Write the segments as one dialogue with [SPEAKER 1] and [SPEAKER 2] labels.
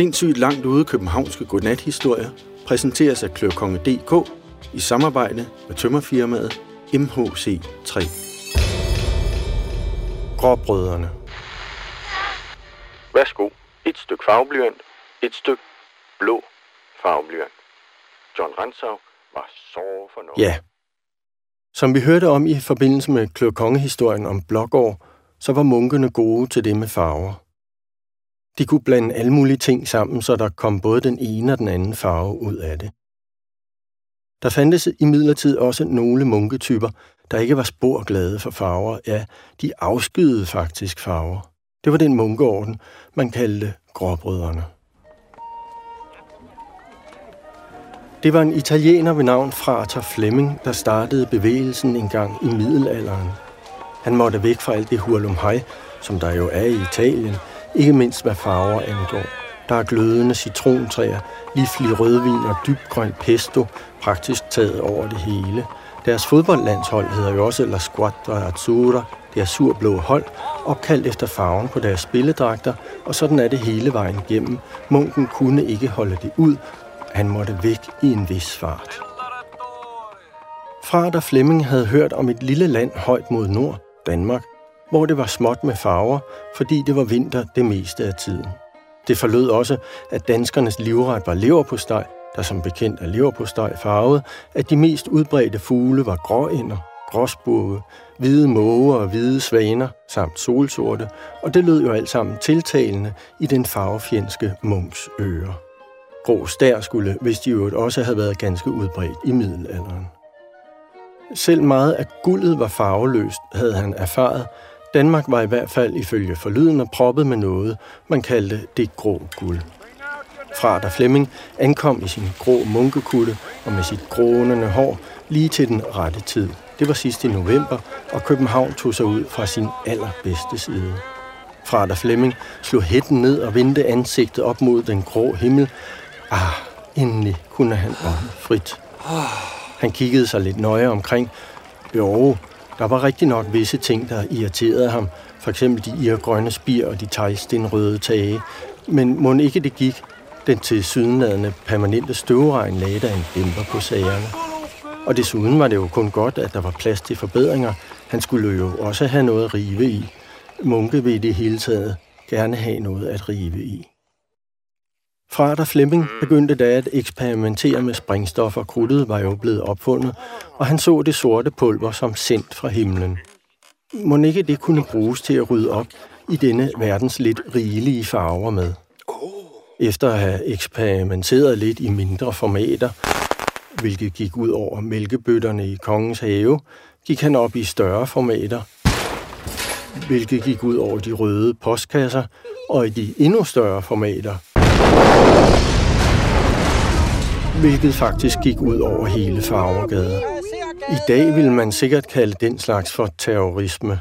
[SPEAKER 1] Sindssygt langt ude københavnske godnathistorier præsenteres af Klørkonge.dk i samarbejde med tømmerfirmaet MHC3. Gråbrødrene. Værsgo. Et stykke farveblyant. Et stykke blå farveblyant. John Ransau var så fornøjet. Ja. Som vi hørte om i forbindelse med Klørkongehistorien om Blågård, så var munkene gode til det med farver. De kunne blande alle mulige ting sammen, så der kom både den ene og den anden farve ud af det. Der fandtes i også nogle munketyper, der ikke var spor glade for farver. Ja, de afskyede faktisk farver. Det var den munkeorden, man kaldte gråbrødrene. Det var en italiener ved navn Frater Flemming, der startede bevægelsen engang i middelalderen. Han måtte væk fra alt det hurlumhej, som der jo er i Italien, ikke mindst hvad farver angår. Der er glødende citrontræer, livlig rødvin og dybgrøn pesto, praktisk taget over det hele. Deres fodboldlandshold hedder jo også La Squadra Azzurra, det er surblå hold, opkaldt efter farven på deres spilledragter, og sådan er det hele vejen igennem. Munken kunne ikke holde det ud, han måtte væk i en vis fart. Frater Flemming havde hørt om et lille land højt mod nord, Danmark, hvor det var småt med farver, fordi det var vinter det meste af tiden. Det forlød også, at danskernes livret var leverpostej, der som bekendt er leverpostej farvet, at de mest udbredte fugle var gråænder, gråsbue, hvide måger og hvide svaner samt solsorte, og det lød jo alt sammen tiltalende i den farvefjendske munks ører. Grå stær skulle, hvis de jo også havde været ganske udbredt i middelalderen. Selv meget af guldet var farveløst, havde han erfaret, Danmark var i hvert fald ifølge forlydende proppet med noget, man kaldte det grå guld. Fra da Flemming ankom i sin grå munkekutte og med sit grånende hår lige til den rette tid. Det var sidst i november, og København tog sig ud fra sin allerbedste side. Fra da Flemming slog hætten ned og vendte ansigtet op mod den grå himmel. Ah, endelig kunne han ånde frit. Han kiggede sig lidt nøje omkring. Jo, der var rigtig nok visse ting, der irriterede ham. For eksempel de irgrønne spir og de røde tage. Men må ikke det gik, den til sydenladende permanente støvregn lagde der en dæmper på sagerne. Og desuden var det jo kun godt, at der var plads til forbedringer. Han skulle jo også have noget at rive i. Munke vil i det hele taget gerne have noget at rive i. Frater Flemming begyndte da at eksperimentere med sprængstoffer. Krudtet var jo blevet opfundet, og han så det sorte pulver som sendt fra himlen. Må ikke det kunne bruges til at rydde op i denne verdens lidt rigelige farver med? Efter at have eksperimenteret lidt i mindre formater, hvilket gik ud over mælkebøtterne i kongens have, gik han op i større formater, hvilket gik ud over de røde postkasser, og i de endnu større formater, hvilket faktisk gik ud over hele Farvergade. I dag vil man sikkert kalde den slags for terrorisme.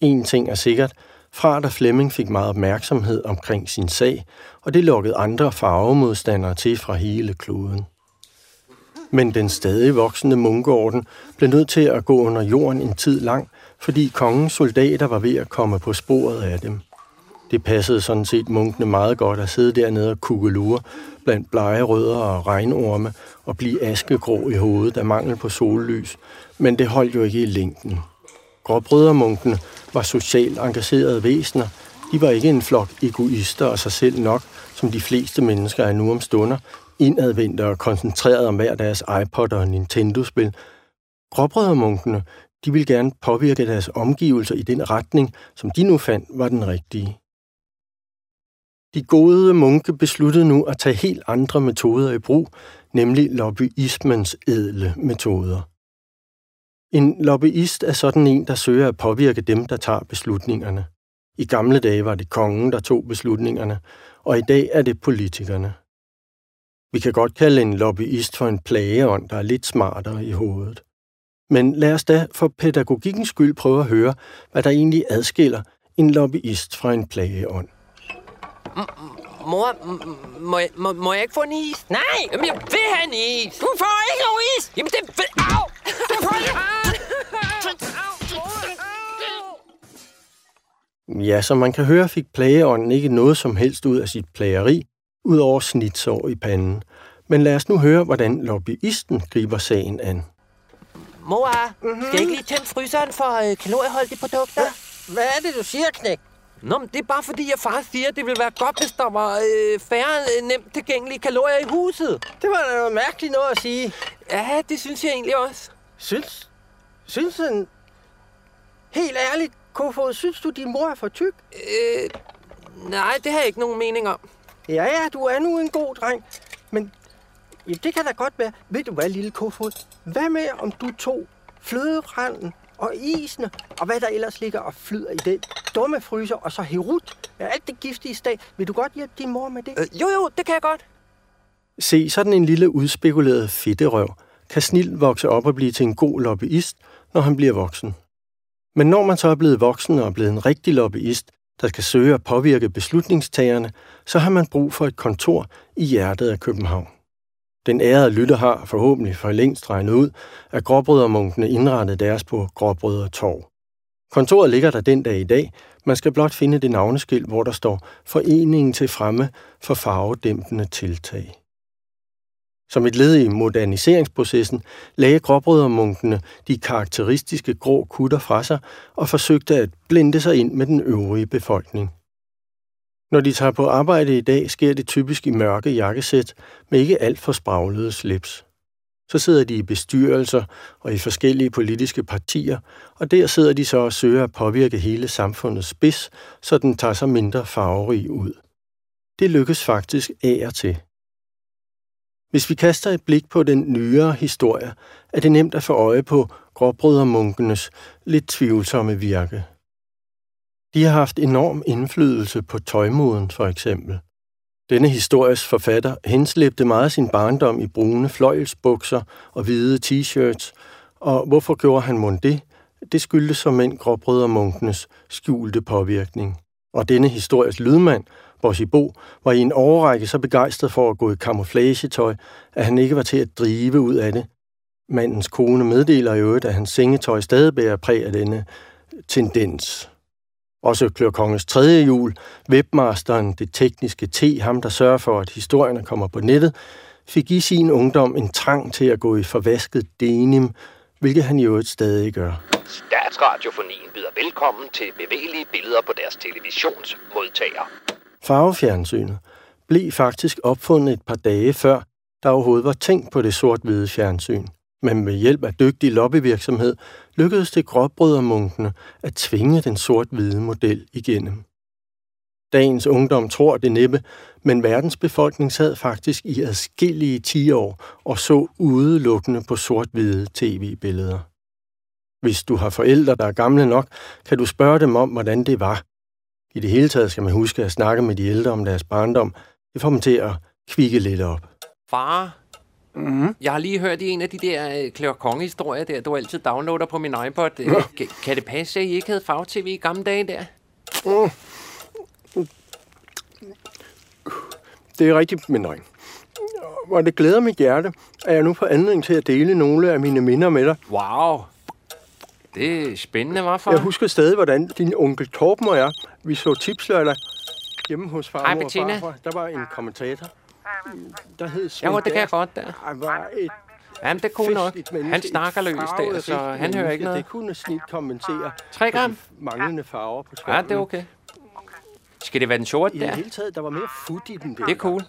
[SPEAKER 1] En ting er sikkert, fra da Flemming fik meget opmærksomhed omkring sin sag, og det lukkede andre farvemodstandere til fra hele kloden. Men den stadig voksende munkeorden blev nødt til at gå under jorden en tid lang, fordi kongens soldater var ved at komme på sporet af dem. Det passede sådan set munkene meget godt at sidde dernede og kukkelure blandt blege rødder og regnorme og blive askegrå i hovedet af mangel på sollys, men det holdt jo ikke i længden. Gråbrødermunkene var socialt engagerede væsener. De var ikke en flok egoister og sig selv nok, som de fleste mennesker er nu om stunder, indadvendte og koncentreret om hver deres iPod og Nintendo-spil. Gråbrødermunkene de ville gerne påvirke deres omgivelser i den retning, som de nu fandt var den rigtige. De gode munke besluttede nu at tage helt andre metoder i brug, nemlig lobbyismens edle metoder. En lobbyist er sådan en, der søger at påvirke dem, der tager beslutningerne. I gamle dage var det kongen, der tog beslutningerne, og i dag er det politikerne. Vi kan godt kalde en lobbyist for en plageånd, der er lidt smartere i hovedet. Men lad os da for pædagogikkens skyld prøve at høre, hvad der egentlig adskiller en lobbyist fra en plageånd.
[SPEAKER 2] Mor, må jeg, må, må jeg ikke få en is?
[SPEAKER 3] Nej!
[SPEAKER 2] Jamen, jeg vil have en is!
[SPEAKER 3] Du får ikke nogen is!
[SPEAKER 2] Jamen, det vil... Au!
[SPEAKER 3] Du får ikke...
[SPEAKER 1] Ja, som man kan høre, fik plageånden ikke noget som helst ud af sit plageri, ud over snitsår i panden. Men lad os nu høre, hvordan lobbyisten griber sagen an.
[SPEAKER 2] Mor, mm-hmm. skal jeg ikke lige tænde fryseren for øh, kalorieholdige produkter?
[SPEAKER 3] Hvad er det, du siger, knæk?
[SPEAKER 2] Nå, men det er bare fordi, at far siger, at det ville være godt, hvis der var øh, færre øh, nemt tilgængelige kalorier i huset.
[SPEAKER 3] Det var da noget mærkeligt noget at sige.
[SPEAKER 2] Ja, det synes jeg egentlig også.
[SPEAKER 3] Synes? Synes han... Helt ærligt, Kofod, synes du, din mor er for tyk?
[SPEAKER 2] Øh, nej, det har jeg ikke nogen mening om.
[SPEAKER 3] Ja, ja, du er nu en god dreng. Men ja, det kan da godt være. Ved du hvad, lille Kofod? Hvad med, om du tog fløderanden og isene, og hvad der ellers ligger og flyder i den dumme fryser, og så herut, ja, alt det giftige stag. Vil du godt hjælpe din mor med det?
[SPEAKER 2] Øh, jo, jo, det kan jeg godt.
[SPEAKER 1] Se, sådan en lille udspekuleret fedterøv kan snilt vokse op og blive til en god lobbyist, når han bliver voksen. Men når man så er blevet voksen og er blevet en rigtig lobbyist, der skal søge at påvirke beslutningstagerne, så har man brug for et kontor i hjertet af København. Den ærede lytter har forhåbentlig for længst regnet ud, at gråbrødermunkene indrettede deres på Gråbrødertorv. Kontoret ligger der den dag i dag. Man skal blot finde det navneskilt, hvor der står Foreningen til fremme for farvedæmpende tiltag. Som et led i moderniseringsprocessen lagde gråbrødermunkene de karakteristiske grå kutter fra sig og forsøgte at blende sig ind med den øvrige befolkning. Når de tager på arbejde i dag, sker det typisk i mørke jakkesæt med ikke alt for spraglede slips. Så sidder de i bestyrelser og i forskellige politiske partier, og der sidder de så og søger at påvirke hele samfundets spids, så den tager sig mindre farverig ud. Det lykkes faktisk af og til. Hvis vi kaster et blik på den nyere historie, er det nemt at få øje på gråbrødermunkenes lidt tvivlsomme virke. De har haft enorm indflydelse på tøjmoden, for eksempel. Denne histories forfatter henslæbte meget sin barndom i brune fløjelsbukser og hvide t-shirts, og hvorfor gjorde han mund det? Det skyldtes som en gråbrødermunkenes skjulte påvirkning. Og denne histories lydmand, Bosibo, var i en overrække så begejstret for at gå i kamuflagetøj, at han ikke var til at drive ud af det. Mandens kone meddeler i øvrigt, at hans sengetøj stadig bærer præg af denne tendens. Også Klør Konges tredje jul, webmasteren, det tekniske T, ham der sørger for, at historierne kommer på nettet, fik i sin ungdom en trang til at gå i forvasket denim, hvilket han i øvrigt stadig gør.
[SPEAKER 4] Statsradiofonien byder velkommen til bevægelige billeder på deres televisionsmodtager.
[SPEAKER 1] Farvefjernsynet blev faktisk opfundet et par dage før, der overhovedet var tænkt på det sort-hvide fjernsyn – men med hjælp af dygtig lobbyvirksomhed lykkedes det gråbrødermunkene at tvinge den sort-hvide model igennem. Dagens ungdom tror det næppe, men verdens befolkning sad faktisk i adskillige 10 år og så udelukkende på sort-hvide tv-billeder. Hvis du har forældre, der er gamle nok, kan du spørge dem om, hvordan det var. I det hele taget skal man huske at snakke med de ældre om deres barndom. Det får dem til at kvikke lidt op.
[SPEAKER 2] Far, Mm-hmm. Jeg har lige hørt i en af de der uh, Klør Konge-historier der, du altid downloader på min iPod. Ja. Kan, kan det passe, at I ikke havde farve-tv i gamle dage der? Mm.
[SPEAKER 1] Det er rigtigt, min dreng. Og det glæder mit hjerte, at jeg nu får anledning til at dele nogle af mine minder med dig.
[SPEAKER 2] Wow. Det er spændende, var far?
[SPEAKER 1] Jeg husker stadig, hvordan din onkel Torben og jeg, vi så tipslørdag hjemme hos far
[SPEAKER 2] og
[SPEAKER 1] far. Der var en kommentator, der hed
[SPEAKER 2] Svend Ja, det kan jeg godt der. Han var et Jamen, det kunne nok. Han snakker løs der, så han hører ikke noget.
[SPEAKER 1] Det kunne snit kommentere
[SPEAKER 2] 3 gram?
[SPEAKER 1] manglende farver på skærmen.
[SPEAKER 2] Ja, det er okay. Skal det være den sorte der?
[SPEAKER 1] I det hele taget, der var mere fut i den der.
[SPEAKER 2] Det er cool.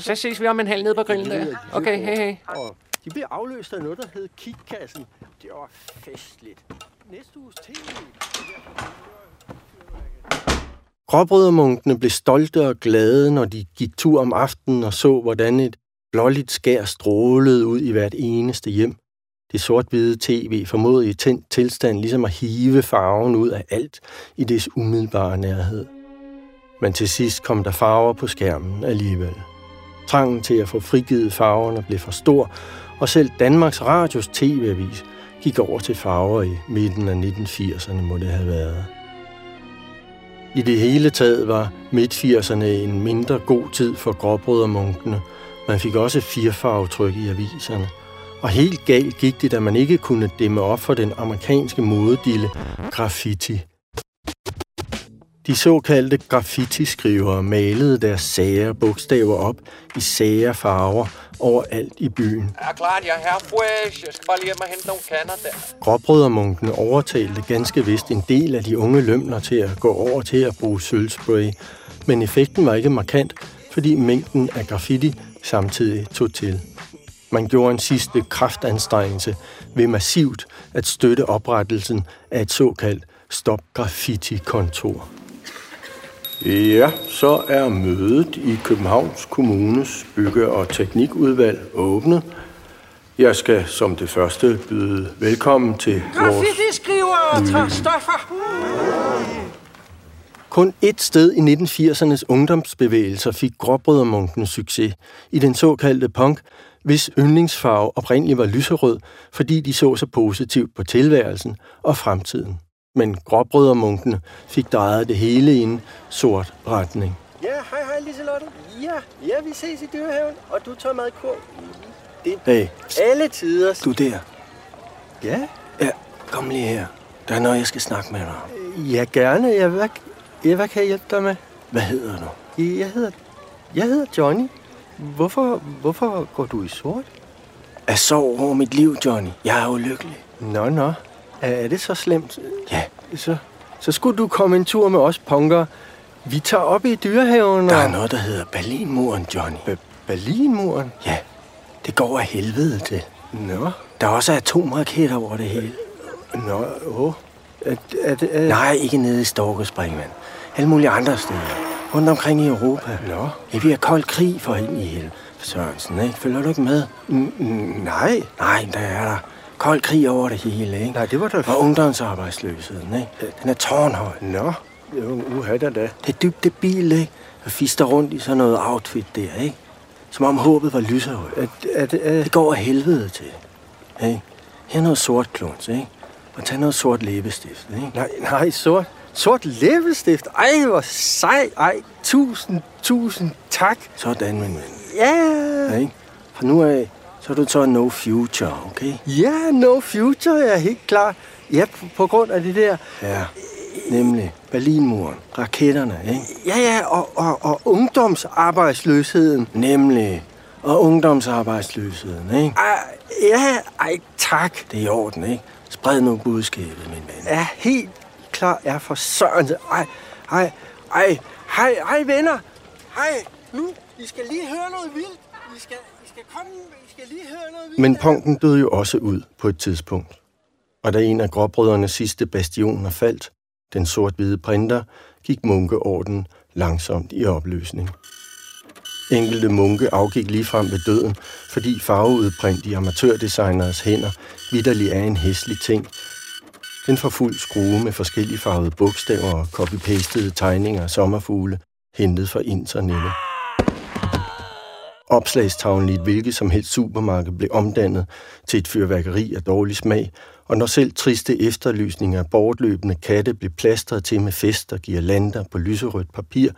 [SPEAKER 2] Så ses vi om en halv ned på grillen der. Okay, hej hej.
[SPEAKER 1] Og de blev afløst af noget, der hed Kikkassen. Det var festligt. Næste uges tv. Gråbrødermunkene blev stolte og glade, når de gik tur om aftenen og så, hvordan et blåligt skær strålede ud i hvert eneste hjem. Det sort-hvide tv formåede i tændt tilstand ligesom at hive farven ud af alt i dets umiddelbare nærhed. Men til sidst kom der farver på skærmen alligevel. Trangen til at få frigivet farverne blev for stor, og selv Danmarks Radios tv-avis gik over til farver i midten af 1980'erne, må det have været. I det hele taget var midt-80'erne en mindre god tid for gråbrøddermunkene. Man fik også firfarvetryk i aviserne. Og helt galt gik det, da man ikke kunne dæmme op for den amerikanske modedille graffiti. De såkaldte graffiti-skrivere malede deres sager bogstaver op i sager farver overalt i byen.
[SPEAKER 2] Ja, klart, jeg er her fresh. Jeg skal bare lige hjem og hente nogle kander der.
[SPEAKER 1] Gråbrødremunkene overtalte ganske vist en del af de unge lømner til at gå over til at bruge sølvspray, men effekten var ikke markant, fordi mængden af graffiti samtidig tog til. Man gjorde en sidste kraftanstrengelse ved massivt at støtte oprettelsen af et såkaldt Stop Graffiti-kontor. Ja, så er mødet i Københavns Kommunes bygge- og teknikudvalg åbnet. Jeg skal som det første byde velkommen til vores...
[SPEAKER 3] Graffiti-skriver tager stoffer.
[SPEAKER 1] Kun et sted i 1980'ernes ungdomsbevægelser fik gråbrødremunkene succes i den såkaldte punk, hvis yndlingsfarve oprindeligt var lyserød, fordi de så så positivt på tilværelsen og fremtiden. Men gråbrødremunkene fik drejet det hele i en sort retning.
[SPEAKER 3] Ja, hej hej Liselotte. Ja, ja, vi ses i dyrehaven, og du tager madkur. Det
[SPEAKER 1] Hey,
[SPEAKER 3] er alle tider.
[SPEAKER 1] du der.
[SPEAKER 3] Ja,
[SPEAKER 1] Ja, kom lige her. Der er noget, jeg skal snakke med dig om.
[SPEAKER 3] ja gerne. Jeg, hvad, ja, hvad kan jeg hjælpe dig med?
[SPEAKER 1] Hvad hedder du?
[SPEAKER 3] Jeg hedder, jeg hedder Johnny. Hvorfor, hvorfor går du i sort?
[SPEAKER 1] Jeg sov over mit liv, Johnny. Jeg er ulykkelig.
[SPEAKER 3] Nå, nå. Er, det så slemt?
[SPEAKER 1] Ja,
[SPEAKER 3] Så, så skulle du komme en tur med os punker. Vi tager op i dyrehaven
[SPEAKER 1] der
[SPEAKER 3] og...
[SPEAKER 1] er noget, der hedder Berlinmuren, Johnny.
[SPEAKER 3] Be- Berlinmuren?
[SPEAKER 1] Ja, det går af helvede til.
[SPEAKER 3] Nå,
[SPEAKER 1] Der er også atomraketter over det hele.
[SPEAKER 3] nå, åh. Er, er, det, er,
[SPEAKER 1] Nej, ikke nede i Storkespringvand. Alle mulige andre steder. Rundt omkring i Europa.
[SPEAKER 3] Nå.
[SPEAKER 1] Ja, vi har kold krig for hende i helvede. Sørensen, ikke? Følger du ikke med?
[SPEAKER 3] N- nej.
[SPEAKER 1] Nej, der er der. Kold krig over det hele, ikke?
[SPEAKER 3] Nej, det var da...
[SPEAKER 1] Og ungdomsarbejdsløsheden, ikke? Den er tårnhøj.
[SPEAKER 3] Nå, uha da da.
[SPEAKER 1] Det er dybt debil, ikke? At fister rundt i sådan noget outfit der, ikke? Som om håbet var lyserødt.
[SPEAKER 3] Er, er, det, er,
[SPEAKER 1] Det går af helvede til. Ikke? Her er noget sort kluns, ikke? Og tag noget sort læbestift, ikke?
[SPEAKER 3] nej, nej, sort, sort læbestift. Ej, hvor sej. Ej, tusind, tusind tak.
[SPEAKER 1] Sådan, min ven.
[SPEAKER 3] Ja,
[SPEAKER 1] Ikke? Fra nu af, så er du så no future, okay?
[SPEAKER 3] ja, no future, jeg er helt klar. Ja, på, på grund af det der.
[SPEAKER 1] Ja, nemlig Berlinmuren, raketterne, ikke?
[SPEAKER 3] Ja, ja, og, og, og ungdomsarbejdsløsheden.
[SPEAKER 1] Nemlig, og ungdomsarbejdsløsheden, ikke?
[SPEAKER 3] Ej, ja, ej, tak.
[SPEAKER 1] Det er i orden, ikke? Spred nu budskabet, min ven.
[SPEAKER 3] Er helt klar, er for søren. Ej, ej, ej, hej, hej venner. Hej, nu, I skal lige høre noget vildt. I skal, skal komme, I skal lige høre noget.
[SPEAKER 1] Men punken døde jo også ud på et tidspunkt. Og da en af gråbrødrenes sidste bastioner faldt, den sort-hvide printer, gik munkeorden langsomt i opløsning. Enkelte munke afgik ligefrem ved døden, fordi farveudprint i amatørdesigneres hænder vidderlig er en hæslig ting. Den får fuld skrue med forskellige farvede bogstaver og copy-pastede tegninger af sommerfugle, hentet fra internettet. Opslagstavlen i et hvilket som helst supermarked blev omdannet til et fyrværkeri af dårlig smag, og når selv triste efterlysninger af bortløbende katte blev plastret til med fester og girlander på lyserødt papir,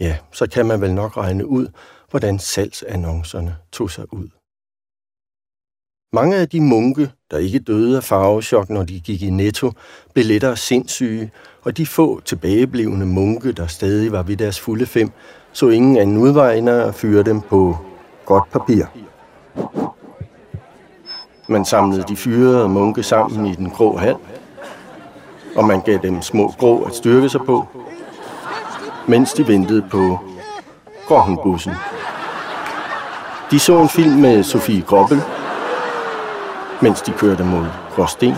[SPEAKER 1] ja, så kan man vel nok regne ud, hvordan salgsannoncerne tog sig ud. Mange af de munke, der ikke døde af farvechok, når de gik i netto, blev lettere sindssyge, og de få tilbageblevende munke, der stadig var ved deres fulde fem, så ingen anden udvej end at fyre dem på godt papir. Man samlede de fyrede munke sammen i den grå hal, og man gav dem små grå at styrke sig på, mens de ventede på Grohenbussen. De så en film med Sofie Grobbel, mens de kørte mod Gråsten.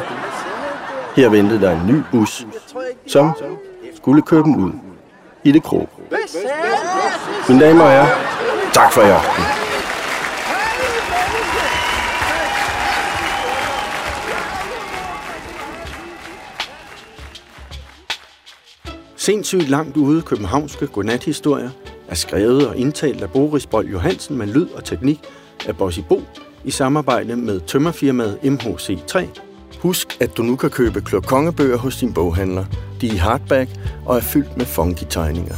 [SPEAKER 1] Her ventede der en ny bus, som skulle køre dem ud i det krog. Mine damer og herrer, tak for i aften. Sindssygt langt ude københavnske godnathistorier er skrevet og indtalt af Boris Bold Johansen med lyd og teknik af Bossy Bo i samarbejde med tømmerfirmaet MHC3. Husk, at du nu kan købe klokongebøger hos din boghandler. De er i hardback og er fyldt med funky tegninger.